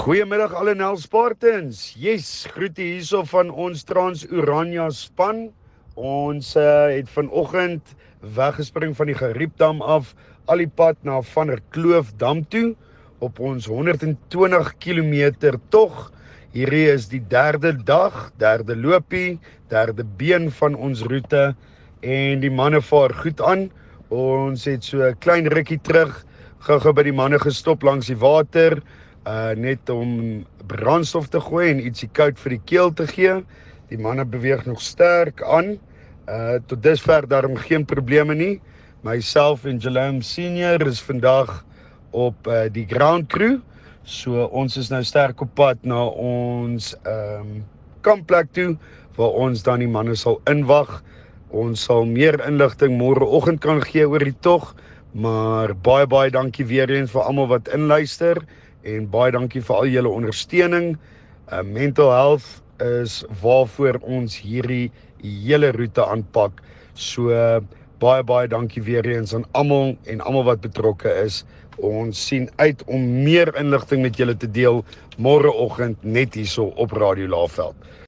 Goeiemiddag alle Nel Spartans. Yes, groete hierso van ons Trans Urania span. Ons uh, het vanoggend weggespring van die Geriepdam af al die pad na Van der Kloof dam toe op ons 120 km tog. Hierdie is die derde dag, derde loopie, derde been van ons roete en die manne vaar goed aan. Ons het so 'n klein rukkie terug gou-gou by die manne gestop langs die water uh net om brandstof te gooi en ietsie koud vir die keel te gee. Die manne beweeg nog sterk aan. Uh tot dusver daarom geen probleme nie. Myself en Jerome Senior is vandag op uh die ground crew. So ons is nou sterk op pad na ons ehm um, kampplek toe waar ons dan die manne sal inwag. Ons sal meer inligting môreoggend kan gee oor die tog, maar baie baie dankie weer eens vir almal wat inluister en baie dankie vir al julle ondersteuning. Uh mental health is waarvoor ons hierdie hele roete aanpak. So uh, baie baie dankie weer eens aan almal en almal wat betrokke is. Ons sien uit om meer inligting met julle te deel môreoggend net hierso op Radio Laveld.